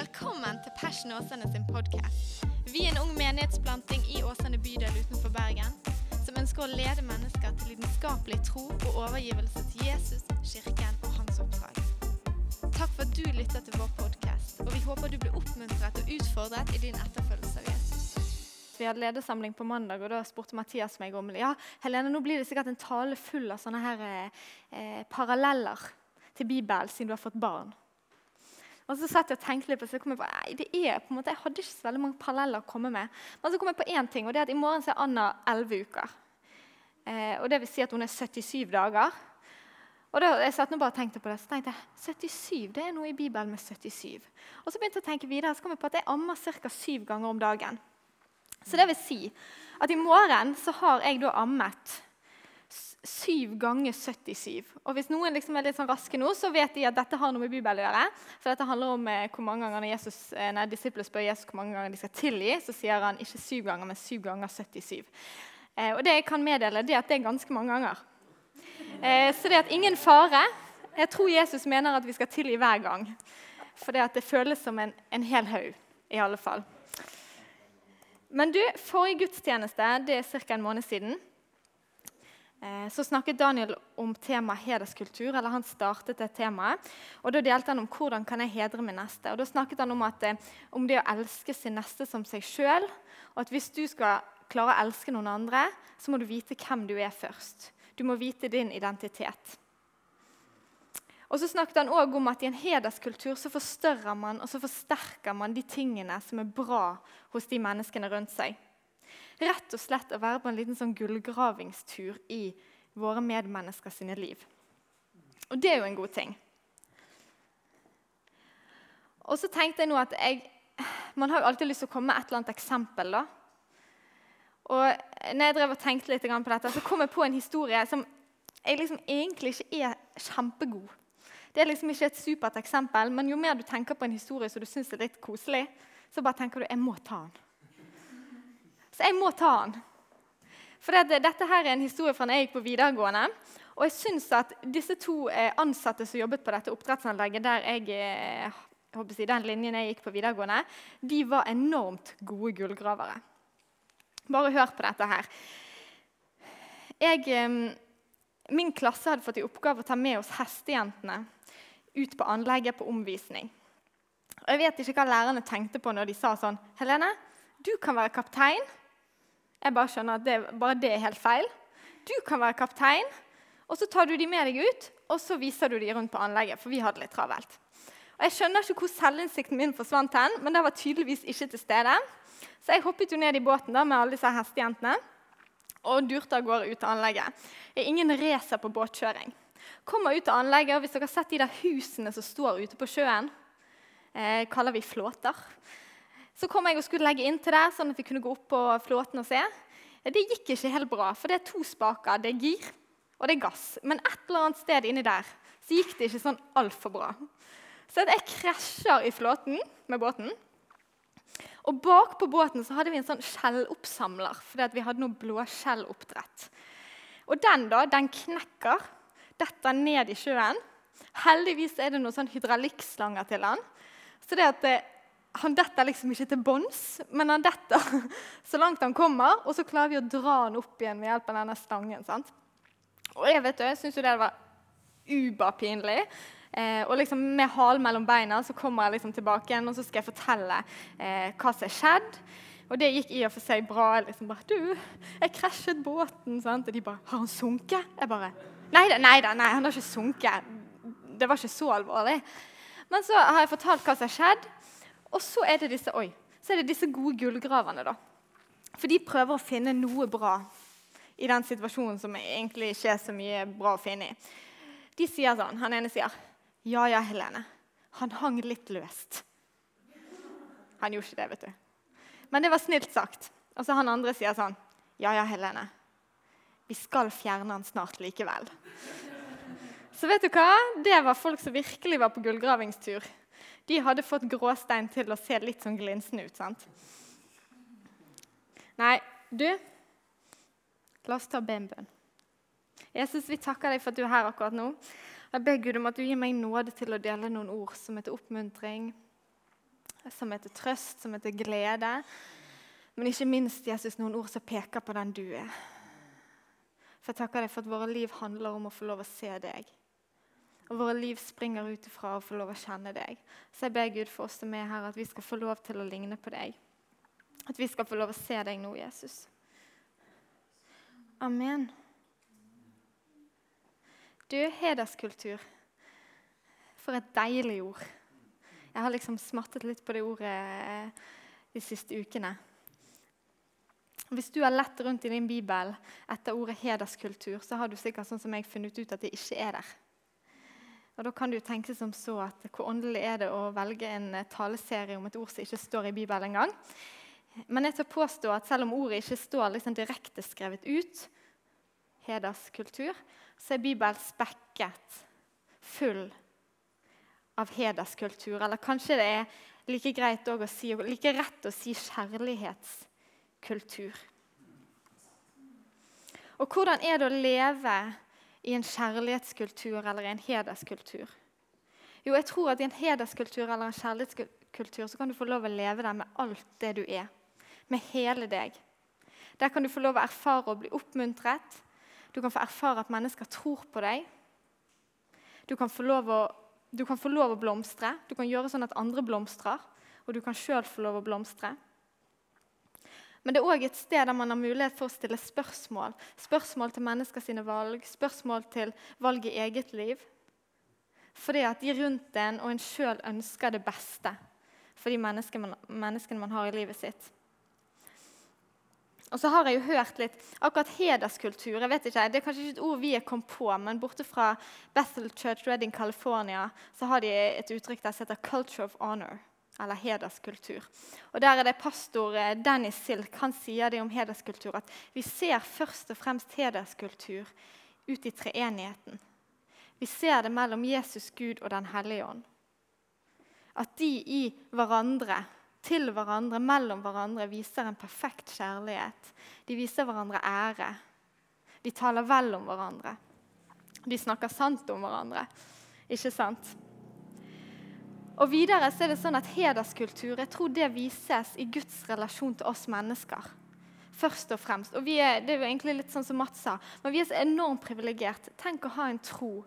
Velkommen til Passion Åsane sin podkast. Vi er en ung menighetsplanting i Åsane bydel utenfor Bergen som ønsker å lede mennesker til lidenskapelig tro og overgivelse til Jesus, kirken og hans oppdrag. Takk for at du lytter til vår podkast, og vi håper du blir oppmuntret og utfordret i din etterfølgelse av Jesus. Vi hadde ledersamling på mandag, og da spurte Mathias meg om ja, Helene, nå blir det sikkert en tale full av sånne her, eh, paralleller til Bibelen siden du har fått barn. Og så satt jeg og tenkte litt på, så kom jeg på, nei, det er på en måte, Jeg hadde ikke så veldig mange paralleller å komme med. Men så kom jeg på én ting, og det er at i morgen så er Anna 11 uker. Eh, og det vil si at hun er 77 dager. Og da, jeg satt nå bare og tenkte på det, så tenkte jeg 77, det er noe i Bibelen med 77. Og så begynte jeg å tenke videre, så kom jeg på at jeg ammer ca. syv ganger om dagen. Så det vil si at i morgen så har jeg da ammet 7 ganger 77. Og Hvis noen liksom er litt sånn raske nå, så vet de at dette har noe med Bibelen å gjøre. For dette handler om eh, hvor mange ganger Jesus, eh, nei, disiplene spør Jesus hvor mange ganger de skal tilgi. Så sier han ikke 7 ganger, men 7 ganger 77. Eh, og det jeg kan meddele, det er at det er ganske mange ganger. Eh, så det er at ingen fare. Jeg tror Jesus mener at vi skal tilgi hver gang. For det, det føles som en, en hel haug, i alle fall. Men du, forrige gudstjeneste det er ca. en måned siden. Eh, så snakket Daniel om temaet hederskultur. eller Han startet det temaet. og Da delte han om hvordan kan jeg hedre min neste. Og Da snakket han om, at, eh, om det å elske sin neste som seg sjøl. Og at hvis du skal klare å elske noen andre, så må du vite hvem du er først. Du må vite din identitet. Og så snakket han også om at I en hederskultur så forstørrer man og så forsterker man de tingene som er bra hos de menneskene rundt seg rett og slett å være på en liten sånn gullgravingstur i våre medmennesker sine liv. Og det er jo en god ting. Og så tenkte jeg nå at jeg, Man har jo alltid lyst til å komme med et eller annet eksempel. da. Og når jeg drev og tenkte litt på dette, så kom jeg på en historie som jeg liksom egentlig ikke er kjempegod. Det er liksom ikke et supert eksempel, men jo mer du tenker på en historie som du syns er litt koselig, så bare tenker du jeg må ta den. Så jeg må ta den. For det, dette her er en historie fra da jeg gikk på videregående. Og jeg synes at disse to eh, ansatte som jobbet på dette oppdrettsanlegget, der jeg, eh, jeg håper si, den linjen jeg gikk på videregående, de var enormt gode gullgravere. Bare hør på dette her. Jeg, eh, min klasse hadde fått i oppgave å ta med oss hestejentene ut på anlegget på omvisning. Og Jeg vet ikke hva lærerne tenkte på når de sa sånn Helene, du kan være kaptein. Jeg bare skjønner at det, bare det er helt feil. Du kan være kaptein, og så tar du de med deg ut og så viser du de rundt på anlegget. for vi hadde litt travelt. Og Jeg skjønner ikke hvor selvinnsikten min forsvant hen, men det var tydeligvis ikke til stede. Så jeg hoppet jo ned i båten da med alle disse hestejentene og durte av gårde ut til anlegget. Det er ingen racer på båtkjøring. Kommer ut til anlegget, og Hvis dere har sett de der husene som står ute på sjøen, eh, kaller vi flåter. Så kom jeg og skulle legge inn til der, sånn at vi kunne gå opp på flåten og se. Det gikk ikke helt bra, for det er to spaker. Det er gir, og det er gass. Men et eller annet sted inni der så gikk det ikke sånn altfor bra. Så jeg krasjer i flåten med båten. Og bak på båten så hadde vi en sånn skjelloppsamler, fordi vi hadde noe blåskjelloppdrett. Og den da, den knekker, detter ned i sjøen. Heldigvis er det noen sånn hydraulikkslanger til den. Så det at han detter liksom ikke til bunns, men han detter så langt han kommer. Og så klarer vi å dra han opp igjen ved hjelp av denne stangen. sant? Og jeg vet jo, jeg syns det var uberpinlig. Eh, og liksom med halen mellom beina så kommer jeg liksom tilbake igjen og så skal jeg fortelle eh, hva som er skjedd. Og det gikk i og for seg bra. Jeg liksom bare, 'Du, jeg krasjet båten.' Sant? Og de bare 'Har han sunket?' Jeg bare nei da, nei da, nei, han har ikke sunket. Det var ikke så alvorlig. Men så har jeg fortalt hva som har skjedd. Og så er det disse, oi, så er det disse gode gullgraverne. da. For de prøver å finne noe bra i den situasjonen som egentlig ikke er så mye bra å finne i. De sier sånn, Han ene sier, 'Ja ja, Helene. Han hang litt løst.' Han gjorde ikke det, vet du. Men det var snilt sagt. Og så han andre sier sånn, 'Ja ja, Helene. Vi skal fjerne han snart likevel.' Så vet du hva? Det var folk som virkelig var på gullgravingstur de hadde fått gråstein til å se litt sånn glinsende ut. sant? Nei, du La oss ta be en bønn. Jesus, vi takker deg for at du er her akkurat nå. Jeg ber Gud om at du gir meg nåde til å dele noen ord som heter oppmuntring, som heter trøst, som heter glede. Men ikke minst Jesus, noen ord som peker på den du er. For jeg takker deg for at våre liv handler om å få lov å se deg. Og våre liv springer ut ifra å få lov å kjenne deg. Så jeg ber Gud for oss som er her, at vi skal få lov til å ligne på deg. At vi skal få lov å se deg nå, Jesus. Amen. Du, hederskultur. For et deilig ord. Jeg har liksom smattet litt på det ordet eh, de siste ukene. Hvis du har lett rundt i din bibel etter ordet hederskultur, så har du sikkert sånn som jeg funnet ut at det ikke er der. Og Da kan du tenke som så at hvor åndelig er det å velge en eh, taleserie om et ord som ikke står i Bibelen engang? Men jeg tør påstå at selv om ordet ikke står liksom direkte skrevet ut, hederskultur, så er Bibelen spekket full av hederskultur. Eller kanskje det er like greit å si, like rett å si kjærlighetskultur. Og hvordan er det å leve i en kjærlighetskultur eller i en hederskultur? Jo, jeg tror at i en hederskultur eller en kjærlighetskultur så kan du få lov å leve der med alt det du er. Med hele deg. Der kan du få lov å erfare å bli oppmuntret. Du kan få erfare at mennesker tror på deg. Du kan få lov å, få lov å blomstre. Du kan gjøre sånn at andre blomstrer, og du kan sjøl få lov å blomstre. Men det er òg et sted der man har mulighet for å stille spørsmål. Spørsmål til mennesker sine valg, spørsmål til valg i eget liv. Fordi at de rundt en og en sjøl ønsker det beste for de menneskene man, menneskene man har i livet sitt. Og så har jeg jo hørt litt akkurat hederskultur. jeg vet ikke, Det er kanskje ikke et ord vi er kommet på, men borte fra Bethel Church Redding, California, så har de et uttrykk der som heter 'culture of honor' eller hederskultur. Og der er det Pastor eh, Dennis Silk han sier det om hederskultur at vi ser først og fremst hederskultur ut i treenigheten. Vi ser det mellom Jesus, Gud og Den hellige ånd. At de i hverandre, til hverandre, mellom hverandre, viser en perfekt kjærlighet. De viser hverandre ære. De taler vel om hverandre. De snakker sant om hverandre. Ikke sant? Og videre så er det sånn at Hederskultur jeg tror det vises i Guds relasjon til oss mennesker. Først og fremst. Og er, det er jo egentlig litt sånn som Mats sa, men vi er så enormt privilegert. Tenk å ha en tro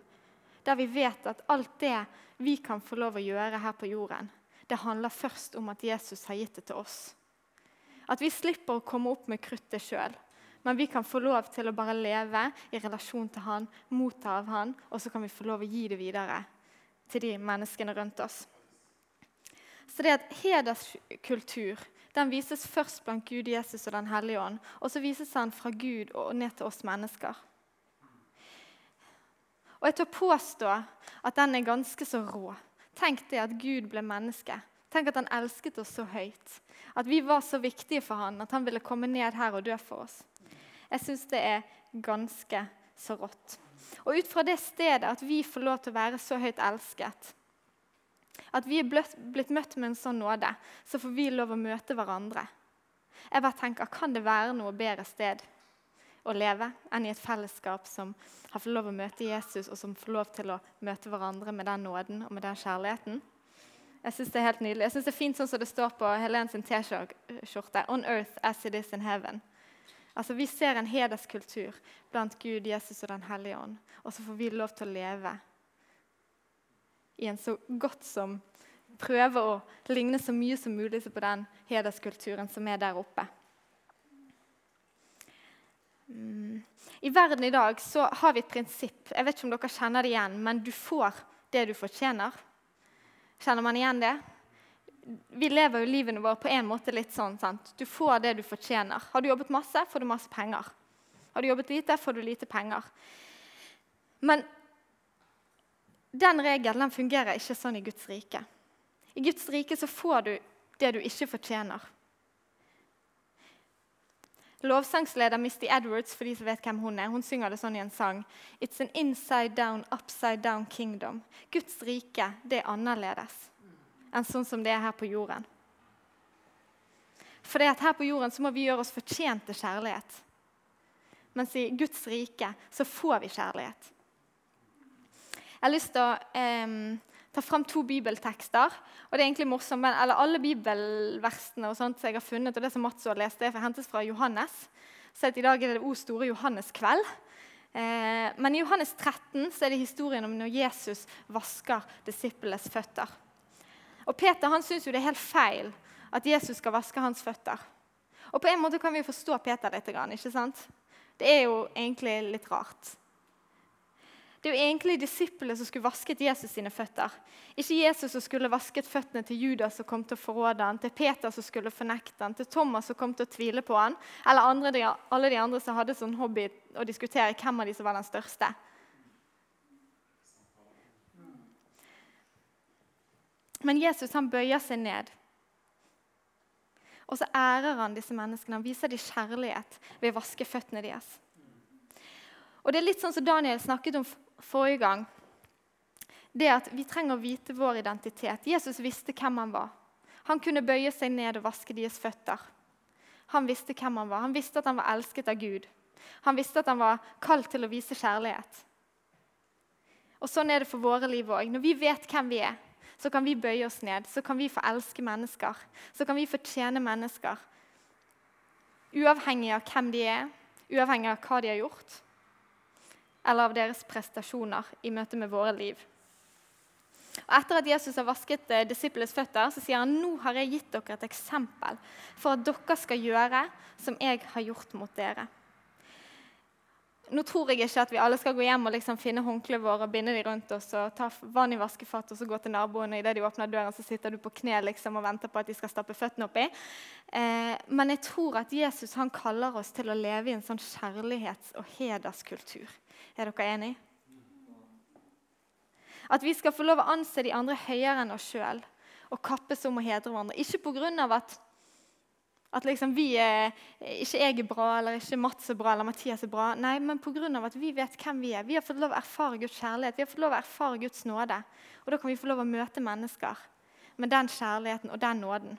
der vi vet at alt det vi kan få lov å gjøre her på jorden, det handler først om at Jesus har gitt det til oss. At vi slipper å komme opp med kruttet sjøl. Men vi kan få lov til å bare leve i relasjon til han, motta av han, og så kan vi få lov å gi det videre til de menneskene rundt oss. Så det at hederskultur den vises først blant Gud, Jesus og Den hellige ånd. Og så vises den fra Gud og ned til oss mennesker. Og jeg tør påstå at den er ganske så rå. Tenk det at Gud ble menneske. Tenk at han elsket oss så høyt. At vi var så viktige for han, at han ville komme ned her og dø for oss. Jeg syns det er ganske så rått. Og ut fra det stedet at vi får lov til å være så høyt elsket, at vi er blitt møtt med en sånn nåde, så får vi lov å møte hverandre. Jeg bare tenker, Kan det være noe bedre sted å leve enn i et fellesskap som har fått lov å møte Jesus, og som får lov til å møte hverandre med den nåden og med den kjærligheten? Jeg synes Det er helt nydelig. Jeg synes det er fint sånn som det står på Helen sin T-skjorte. On earth as it is in heaven. Altså, Vi ser en hederskultur blant Gud, Jesus og Den hellige ånd. Og så får vi lov til å leve i en så godt som prøver å ligne så mye som mulig på den hederskulturen som er der oppe. Mm. I verden i dag så har vi et prinsipp. Jeg vet ikke om dere kjenner det igjen, men du får det du fortjener. Kjenner man igjen det? Vi lever jo livene våre på en måte litt sånn. sant? Du får det du fortjener. Har du jobbet masse, får du masse penger. Har du jobbet lite, får du lite penger. Men den regelen den fungerer ikke sånn i Guds rike. I Guds rike så får du det du ikke fortjener. Lovsangsleder Misty Edwards for de som vet hvem hun er, hun synger det sånn i en sang. It's an inside down, upside down kingdom. Guds rike det er annerledes enn sånn som det er her på jorden. For det at her på jorden så må vi gjøre oss fortjent til kjærlighet. Mens i Guds rike så får vi kjærlighet. Jeg har lyst til å eh, ta fram to bibeltekster. og det er egentlig morsomt, men, eller Alle bibelversene og sånt som jeg har funnet, og det som Mats har lest, det er hentes fra Johannes. Så I dag er det O store Johannes-kveld. Eh, men i Johannes 13 så er det historien om når Jesus vasker disiplenes føtter. Og Peter han syns jo det er helt feil at Jesus skal vaske hans føtter. Og på en måte kan vi jo forstå Peter litt. ikke sant? Det er jo egentlig litt rart. Det er jo egentlig disiplene som skulle vasket Jesus sine føtter. Ikke Jesus som skulle vasket føttene til Judas som kom til å forråde han, til Peter som skulle fornekte han, til Thomas som kom til å tvile på han, eller andre, alle de andre som hadde sånn hobby å diskutere hvem av de som var den største. Men Jesus han bøyer seg ned. Og så ærer han disse menneskene. Han viser dem kjærlighet ved å vaske føttene deres. Og det er litt sånn som Daniel snakket om forrige gang, det at vi trenger å vite vår identitet. Jesus visste hvem han var. Han kunne bøye seg ned og vaske deres føtter. Han visste hvem han var. Han visste at han var elsket av Gud. Han visste at han var kalt til å vise kjærlighet. Og Sånn er det for våre liv òg. Når vi vet hvem vi er, så kan vi bøye oss ned. Så kan vi få elske mennesker. Så kan vi få tjene mennesker. Uavhengig av hvem de er, uavhengig av hva de har gjort eller av deres prestasjoner i møte med våre liv. Og Etter at Jesus har vasket eh, disiplenes føtter, så sier han nå har jeg gitt dere et eksempel for at dere skal gjøre som jeg har gjort mot dere. Nå tror jeg ikke at vi alle skal gå hjem og liksom finne håndkleet våre og binde dem rundt oss og ta vann i vaskefatet og så gå til naboen, og idet de åpner døren, så sitter du på kne liksom og venter på at de skal stappe føttene oppi. Eh, men jeg tror at Jesus han kaller oss til å leve i en sånn kjærlighets- og hederskultur. Er dere enig? At vi skal få lov å anse de andre høyere enn oss sjøl og kappes om å hedre hverandre. Ikke pga. at, at liksom vi er, ikke jeg er bra, eller ikke Mats er bra, eller Mathias er bra. Nei, men pga. at vi vet hvem vi er. Vi har fått lov å erfare Guds kjærlighet, vi har fått lov å erfare Guds nåde. Og da kan vi få lov å møte mennesker med den kjærligheten og den nåden.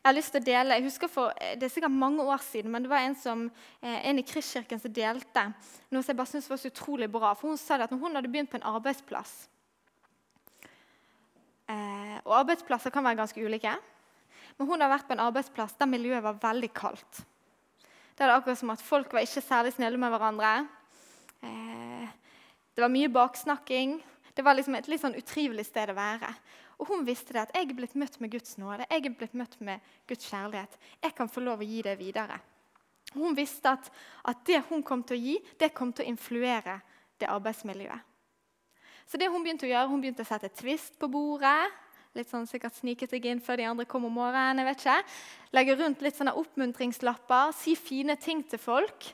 Jeg har lyst til å dele, jeg husker for, Det er sikkert mange år siden, men det var en, som, eh, en i Kristkirken som delte noe som jeg bare syntes var så utrolig bra. For Hun sa at når hun hadde begynt på en arbeidsplass eh, Og arbeidsplasser kan være ganske ulike. Men hun hadde vært på en arbeidsplass der miljøet var veldig kaldt. Det er akkurat som at Folk var ikke særlig snille med hverandre. Eh, det var mye baksnakking. Det var liksom et litt sånn utrivelig sted å være. Og hun visste det at jeg er blitt møtt med Guds nåde, jeg er blitt møtt med Guds kjærlighet. Jeg kan få lov å gi det videre. Hun visste at, at det hun kom til å gi, det kom til å influere det arbeidsmiljøet. Så det hun begynte å gjøre, hun begynte å sette twist på bordet. Litt sånn sikkert Snike seg inn før de andre kom om morgenen. jeg vet ikke. Legge rundt litt sånne oppmuntringslapper, si fine ting til folk.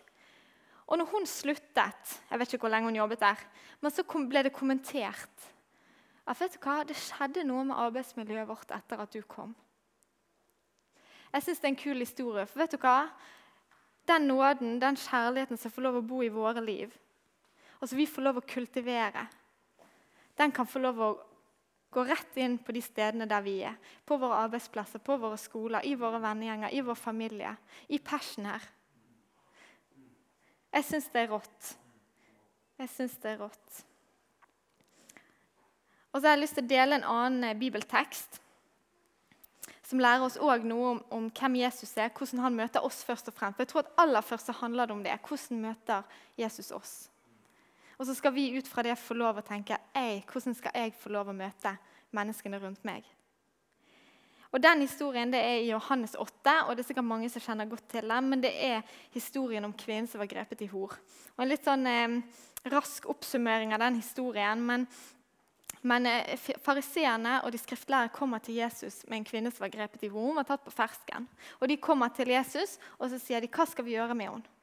Og når hun sluttet, jeg vet ikke hvor lenge hun jobbet der, men så ble det kommentert at vet du hva, det skjedde noe med arbeidsmiljøet vårt etter at du kom. Jeg syns det er en kul historie. For vet du hva? Den nåden, den kjærligheten som får lov å bo i våre liv, og som vi får lov å kultivere, den kan få lov å gå rett inn på de stedene der vi er. På våre arbeidsplasser, på våre skoler, i våre vennegjenger, i vår familie. I Passion her. Jeg syns det er rått. Jeg syns det er rått. Og så har jeg lyst til å dele en annen eh, bibeltekst som lærer oss noe om, om, hvem Jesus er, hvordan han møter oss først og fremst. For jeg tror at Aller først så handler det om det. Hvordan møter Jesus oss? Og så skal vi ut fra det få lov å tenke Ei, hvordan skal jeg få lov å møte menneskene rundt meg. Og Den historien det er i Johannes 8, og det er sikkert mange som kjenner godt til den. Men det er historien om kvinnen som var grepet i hor. Og En litt sånn eh, rask oppsummering av den historien. Men men eh, fariseerne og de skriftlærere kommer til Jesus med en kvinne som var grepet i hor. Hun var tatt på fersken. Og De kommer til Jesus og så sier de, hva skal vi gjøre med henne.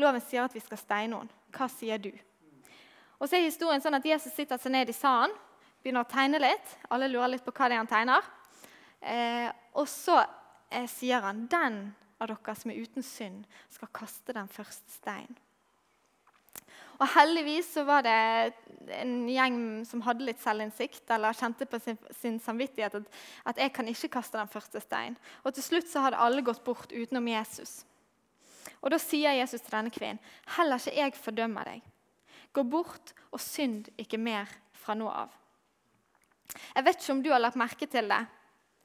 Loven sier at vi skal steine henne. Hva sier du? Og så er historien sånn at Jesus sitter seg ned i salen, begynner å tegne litt. Alle lurer litt på hva det er han tegner. Eh, og så eh, sier han den av dere som er uten synd, skal kaste den første steinen. Og heldigvis så var det en gjeng som hadde litt selvinnsikt, eller kjente på sin, sin samvittighet at, at, jeg kan ikke kaste den første stein. Og til slutt så hadde alle gått bort utenom Jesus. Og Da sier Jesus til denne kvinnen, heller ikke jeg fordømmer deg. Gå bort og synd ikke mer fra nå av. Jeg vet ikke om du har lagt merke til det.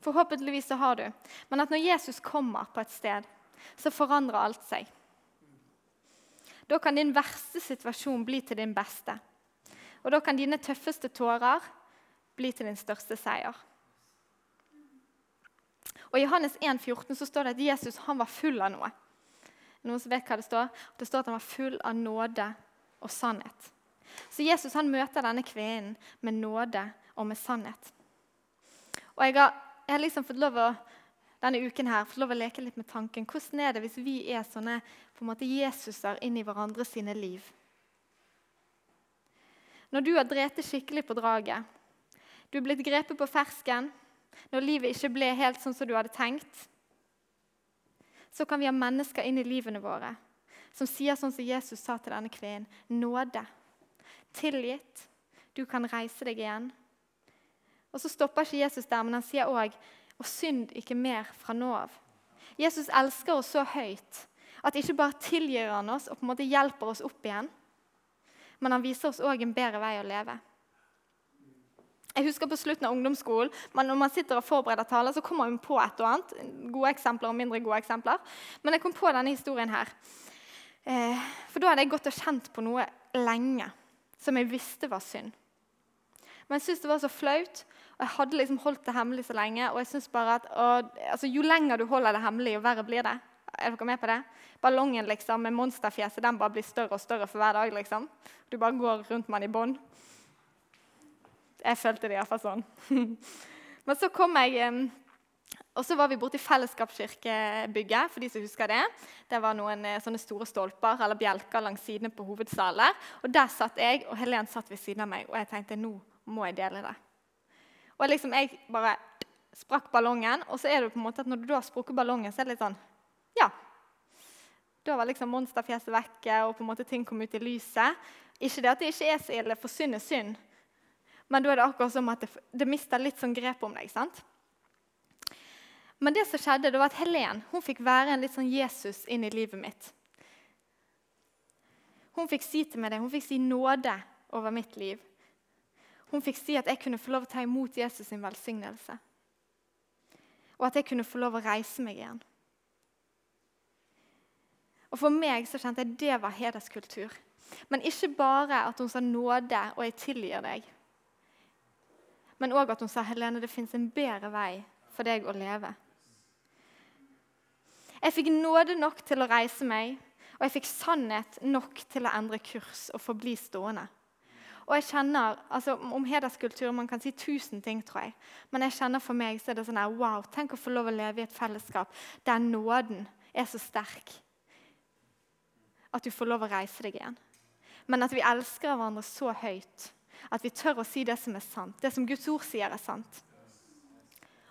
Forhåpentligvis så har du. Men at når Jesus kommer på et sted, så forandrer alt seg. Da kan din verste situasjon bli til din beste. Og da kan dine tøffeste tårer bli til din største seier. Og I Johannes 1, 14 så står det at Jesus han var full av noe. Noen som vet hva Det står? Det står at han var full av nåde og sannhet. Så Jesus han møter denne kvinnen med nåde og med sannhet. Og Jeg har, jeg har liksom fått lov å denne uken her, fått lov å leke litt med tanken. Hvordan er det hvis vi er sånne på en måte Jesuser inn i hverandre sine liv? Når du har drept skikkelig på draget, du er blitt grepet på fersken, når livet ikke ble helt sånn som du hadde tenkt, så kan vi ha mennesker inn i livene våre som sier sånn som Jesus sa til denne kvinnen. Nåde. Tilgitt. Du kan reise deg igjen. Og så stopper ikke Jesus der, men han sier òg og synd ikke mer fra nå av. Jesus elsker oss så høyt at ikke bare tilgir han oss og på en måte hjelper oss opp igjen, men han viser oss òg en bedre vei å leve. Jeg husker På slutten av ungdomsskolen, når man sitter og forbereder taler, så kommer man på et og annet. Gode eksempler og mindre gode eksempler. Men jeg kom på denne historien her. Eh, for da hadde jeg gått og kjent på noe lenge som jeg visste var synd. Men jeg syntes det var så flaut, og jeg hadde liksom holdt det hemmelig så lenge. og jeg synes bare at og, altså, Jo lenger du holder det hemmelig, jo verre blir det. Er dere med på det? Ballongen liksom, med monsterfjeset den bare blir større og større for hver dag. liksom. Du bare går rundt med den i bånd. Jeg følte det iallfall sånn. Men så kom jeg og så var vi borte i Fellesskapskirkebygget. for de som husker Det Det var noen eh, sånne store stolper eller bjelker langs sidene på hovedsalen. Og Der satt jeg, og Helen satt ved siden av meg. Og jeg tenkte nå må jeg dele det. Og liksom, jeg bare sprakk ballongen, og så er det på en måte at når du da sprukket ballongen, så er det litt sånn Ja. Da var liksom monsterfjeset vekke, og på en måte ting kom ut i lyset. Ikke det at det ikke er så ille, for synd er synd. Men da er det akkurat som at det, det mister litt sånn grep om deg. sant? Men det som skjedde, det var at Helen hun fikk være en litt sånn Jesus inn i livet mitt. Hun fikk si til meg det, hun fikk si nåde over mitt liv. Hun fikk si at jeg kunne få lov å ta imot Jesus' sin velsignelse. Og at jeg kunne få lov å reise meg igjen. Og For meg så kjente jeg det var hederskultur. Men ikke bare at hun sa nåde og 'jeg tilgir deg'. Men òg at hun sa Helene, det fins en bedre vei for deg å leve. Jeg fikk nåde nok til å reise meg, og jeg fikk sannhet nok til å endre kurs og forbli stående. Og jeg kjenner, altså Om hederskultur man kan si tusen ting, tror jeg. Men jeg kjenner for meg så er det sånn her, wow, tenk å få lov å leve i et fellesskap der nåden er så sterk at du får lov å reise deg igjen. Men at vi elsker hverandre så høyt at vi tør å si det som er sant. Det som Guds ord sier, er sant.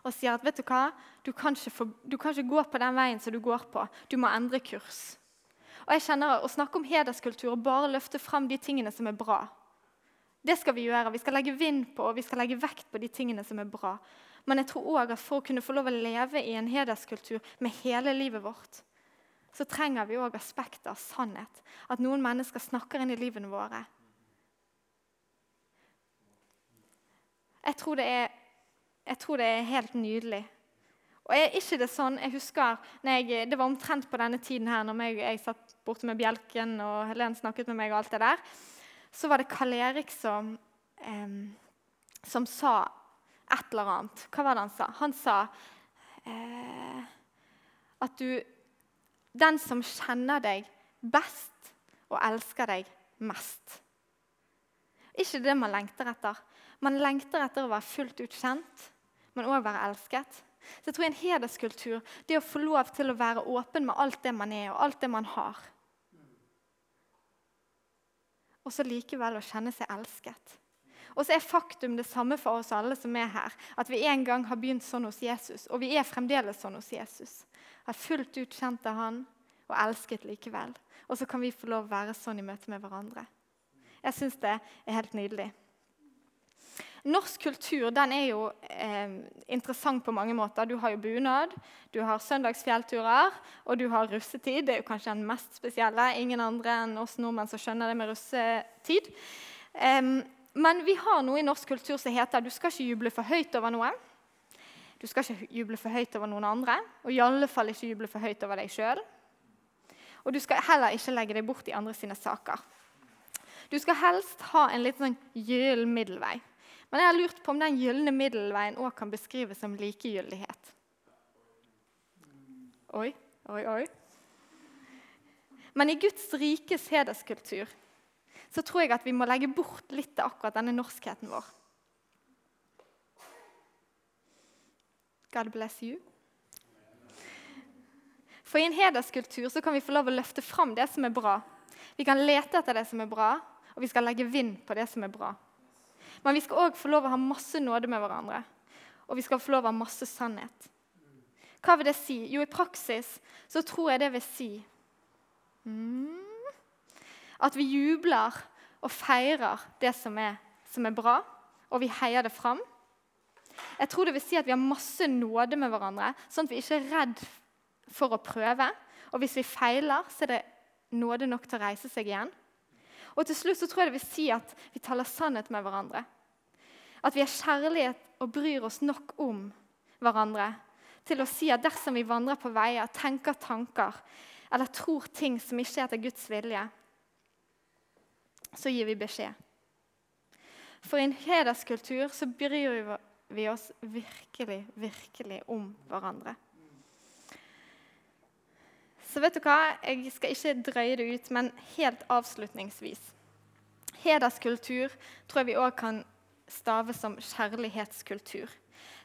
Og sier at vet du hva, du kan, for, du kan ikke gå på den veien som du går på. Du må endre kurs. Og jeg kjenner Å snakke om hederskultur og bare løfte fram de tingene som er bra, det skal vi gjøre. Vi skal legge vind på og vi skal legge vekt på de tingene som er bra. Men jeg tror også at for å kunne få lov å leve i en hederskultur med hele livet vårt, så trenger vi òg aspekter av sannhet. At noen mennesker snakker inn i livene våre. Jeg tror det er, tror det er helt nydelig. Og er ikke det sånn, jeg husker, jeg, Det var omtrent på denne tiden her når jeg, jeg satt borte med bjelken og Helen snakket med meg. og alt det der så var det Karl Erik som, eh, som sa et eller annet. Hva var det han sa? Han sa eh, at du Den som kjenner deg best og elsker deg mest. Ikke det man lengter etter. Man lengter etter å være fullt ut kjent, men òg være elsket. Så jeg tror En hederskultur det å få lov til å være åpen med alt det man er og alt det man har og så likevel å kjenne seg elsket. Og så er faktum det samme for oss alle som er her. At vi en gang har begynt sånn hos Jesus, og vi er fremdeles sånn hos Jesus. Har fullt ut kjent av han og elsket likevel. Og så kan vi få lov å være sånn i møte med hverandre. Jeg syns det er helt nydelig. Norsk kultur den er jo eh, interessant på mange måter. Du har jo bunad, du har søndagsfjellturer og du har russetid. Det er jo kanskje den mest spesielle. Ingen andre enn oss nordmenn som skjønner det med russetid. Eh, Men vi har noe i norsk kultur som heter du skal ikke juble for høyt over noe. Du skal ikke juble for høyt over noen andre, og i alle fall ikke juble for høyt over deg sjøl. Og du skal heller ikke legge deg bort i andre sine saker. Du skal helst ha en litt sånn gyllen middelvei. Men jeg har lurt på om den gylne middelveien òg kan beskrives som likegyldighet. Oi, oi, oi. Men i Guds rikes hederskultur så tror jeg at vi må legge bort litt av akkurat denne norskheten vår. God bless you. For i en hederskultur så kan vi få lov å løfte fram det som er bra. Vi kan lete etter det som er bra, og vi skal legge vind på det som er bra. Men vi skal òg få lov å ha masse nåde med hverandre, og vi skal få lov å ha masse sannhet. Hva vil det si? Jo, i praksis så tror jeg det vil si mm, at vi jubler og feirer det som er, som er bra, og vi heier det fram. Jeg tror det vil si at vi har masse nåde med hverandre, sånn at vi ikke er redd for å prøve. Og hvis vi feiler, så er det nåde nok til å reise seg igjen. Og til slutt så tror jeg det vil si at vi taler sannhet med hverandre. At vi har kjærlighet og bryr oss nok om hverandre til å si at dersom vi vandrer på veier, tenker tanker eller tror ting som ikke er etter Guds vilje, så gir vi beskjed. For i en hederskultur så bryr vi oss virkelig, virkelig om hverandre. Så vet du hva? Jeg skal ikke drøye det ut, men helt avslutningsvis. Hederskultur tror jeg vi òg kan stave som kjærlighetskultur.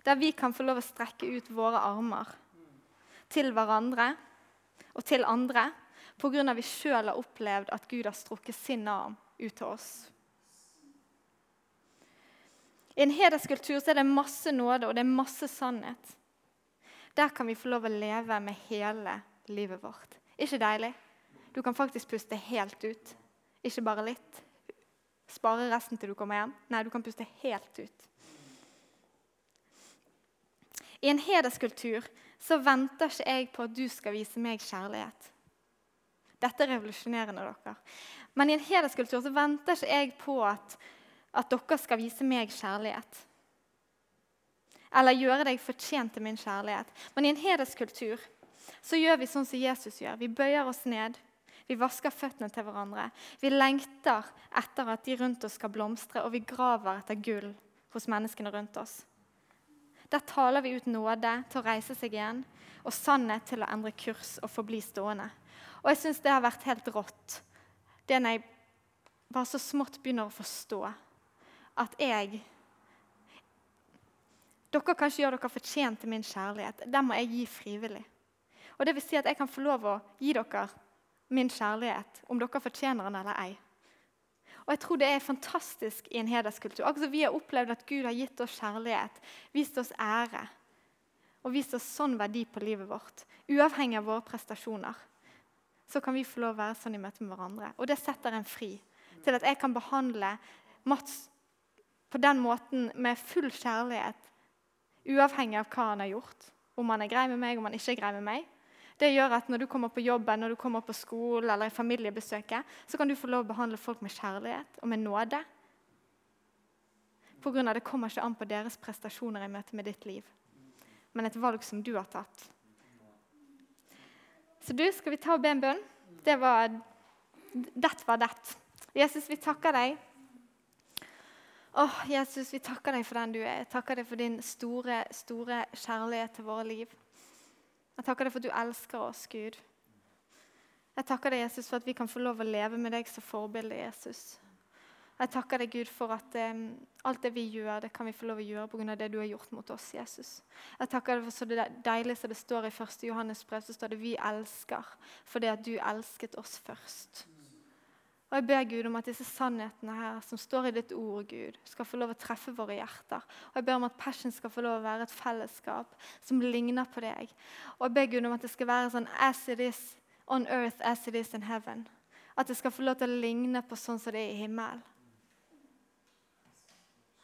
Der vi kan få lov å strekke ut våre armer til hverandre og til andre pga. vi sjøl har opplevd at Gud har strukket sin arm ut til oss. I en hederskultur er det masse nåde og det er masse sannhet. Der kan vi få lov å leve med hele livet vårt. Ikke deilig? Du kan faktisk puste helt ut, ikke bare litt. Spare resten til du kommer hjem. Nei, du kan puste helt ut. I en hederskultur så venter ikke jeg på at du skal vise meg kjærlighet. Dette er revolusjonerende. dere. Men i en hederskultur så venter ikke jeg på at, at dere skal vise meg kjærlighet. Eller gjøre deg fortjent til min kjærlighet. Men i en hederskultur så gjør vi sånn som Jesus gjør. Vi bøyer oss ned. Vi vasker føttene til hverandre. Vi lengter etter at de rundt oss skal blomstre, og vi graver etter gull hos menneskene rundt oss. Der taler vi ut nåde til å reise seg igjen og sannhet til å endre kurs og forbli stående. Og jeg syns det har vært helt rått det når jeg bare så smått begynner å forstå at jeg Dere kan ikke gjøre dere fortjent til min kjærlighet. Den må jeg gi frivillig. Og det vil si at jeg kan få lov å gi dere min kjærlighet, om dere fortjener den eller ei. Og jeg tror det er fantastisk i en hederskultur. Akkurat vi har opplevd at Gud har gitt oss kjærlighet, vist oss ære og vist oss sånn verdi på livet vårt, uavhengig av våre prestasjoner så kan vi få lov å være sånn i møte med hverandre. Og det setter en fri til at jeg kan behandle Mats på den måten med full kjærlighet, uavhengig av hva han har gjort. Om han er grei med meg, om han ikke er grei med meg. Det gjør at Når du kommer på jobben, når du kommer på skolen eller i familiebesøket, så kan du få lov å behandle folk med kjærlighet og med nåde. På grunn av Det kommer ikke an på deres prestasjoner i møte med ditt liv, men et valg som du har tatt. Så du, skal vi ta og be en bønn? Det var Det var det. Jesus, vi takker deg. Åh, Jesus, vi takker deg for den du er. Jeg takker deg for din store, store kjærlighet til våre liv. Jeg takker deg for at du elsker oss, Gud. Jeg takker deg, Jesus, for at vi kan få lov å leve med deg som forbilde, Jesus. Jeg takker deg, Gud, for at um, alt det vi gjør, det kan vi få lov å gjøre pga. det du har gjort mot oss, Jesus. Jeg takker deg for så det deilig som det står i 1. Johannes brev, så står det 'vi elsker' fordi at du elsket oss først. Og Jeg ber Gud om at disse sannhetene her som står i ditt ord, Gud, skal få lov å treffe våre hjerter. Og Jeg ber om at Passion skal få lov å være et fellesskap som ligner på deg. Og Jeg ber Gud om at det skal være sånn as it is on earth as it is in heaven. At det skal få lov til å ligne på sånn som det er i himmelen.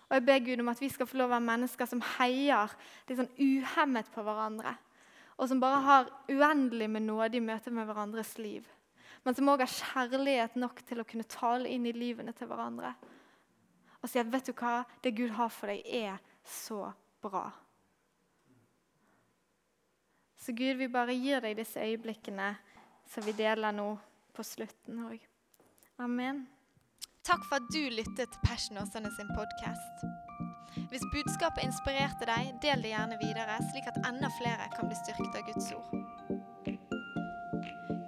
Og jeg ber Gud om at vi skal få lov å være mennesker som heier litt sånn uhemmet på hverandre. Og som bare har uendelig med nåde i møte med hverandres liv. Men som òg har kjærlighet nok til å kunne tale inn i livene til hverandre. og si at vet du hva, det Gud har for deg, er så bra. Så Gud, vi bare gir deg disse øyeblikkene som vi deler nå på slutten òg. Amen. Takk for at du lyttet til Passion Åsane sin podkast. Hvis budskapet inspirerte deg, del det gjerne videre, slik at enda flere kan bli styrket av Guds ord.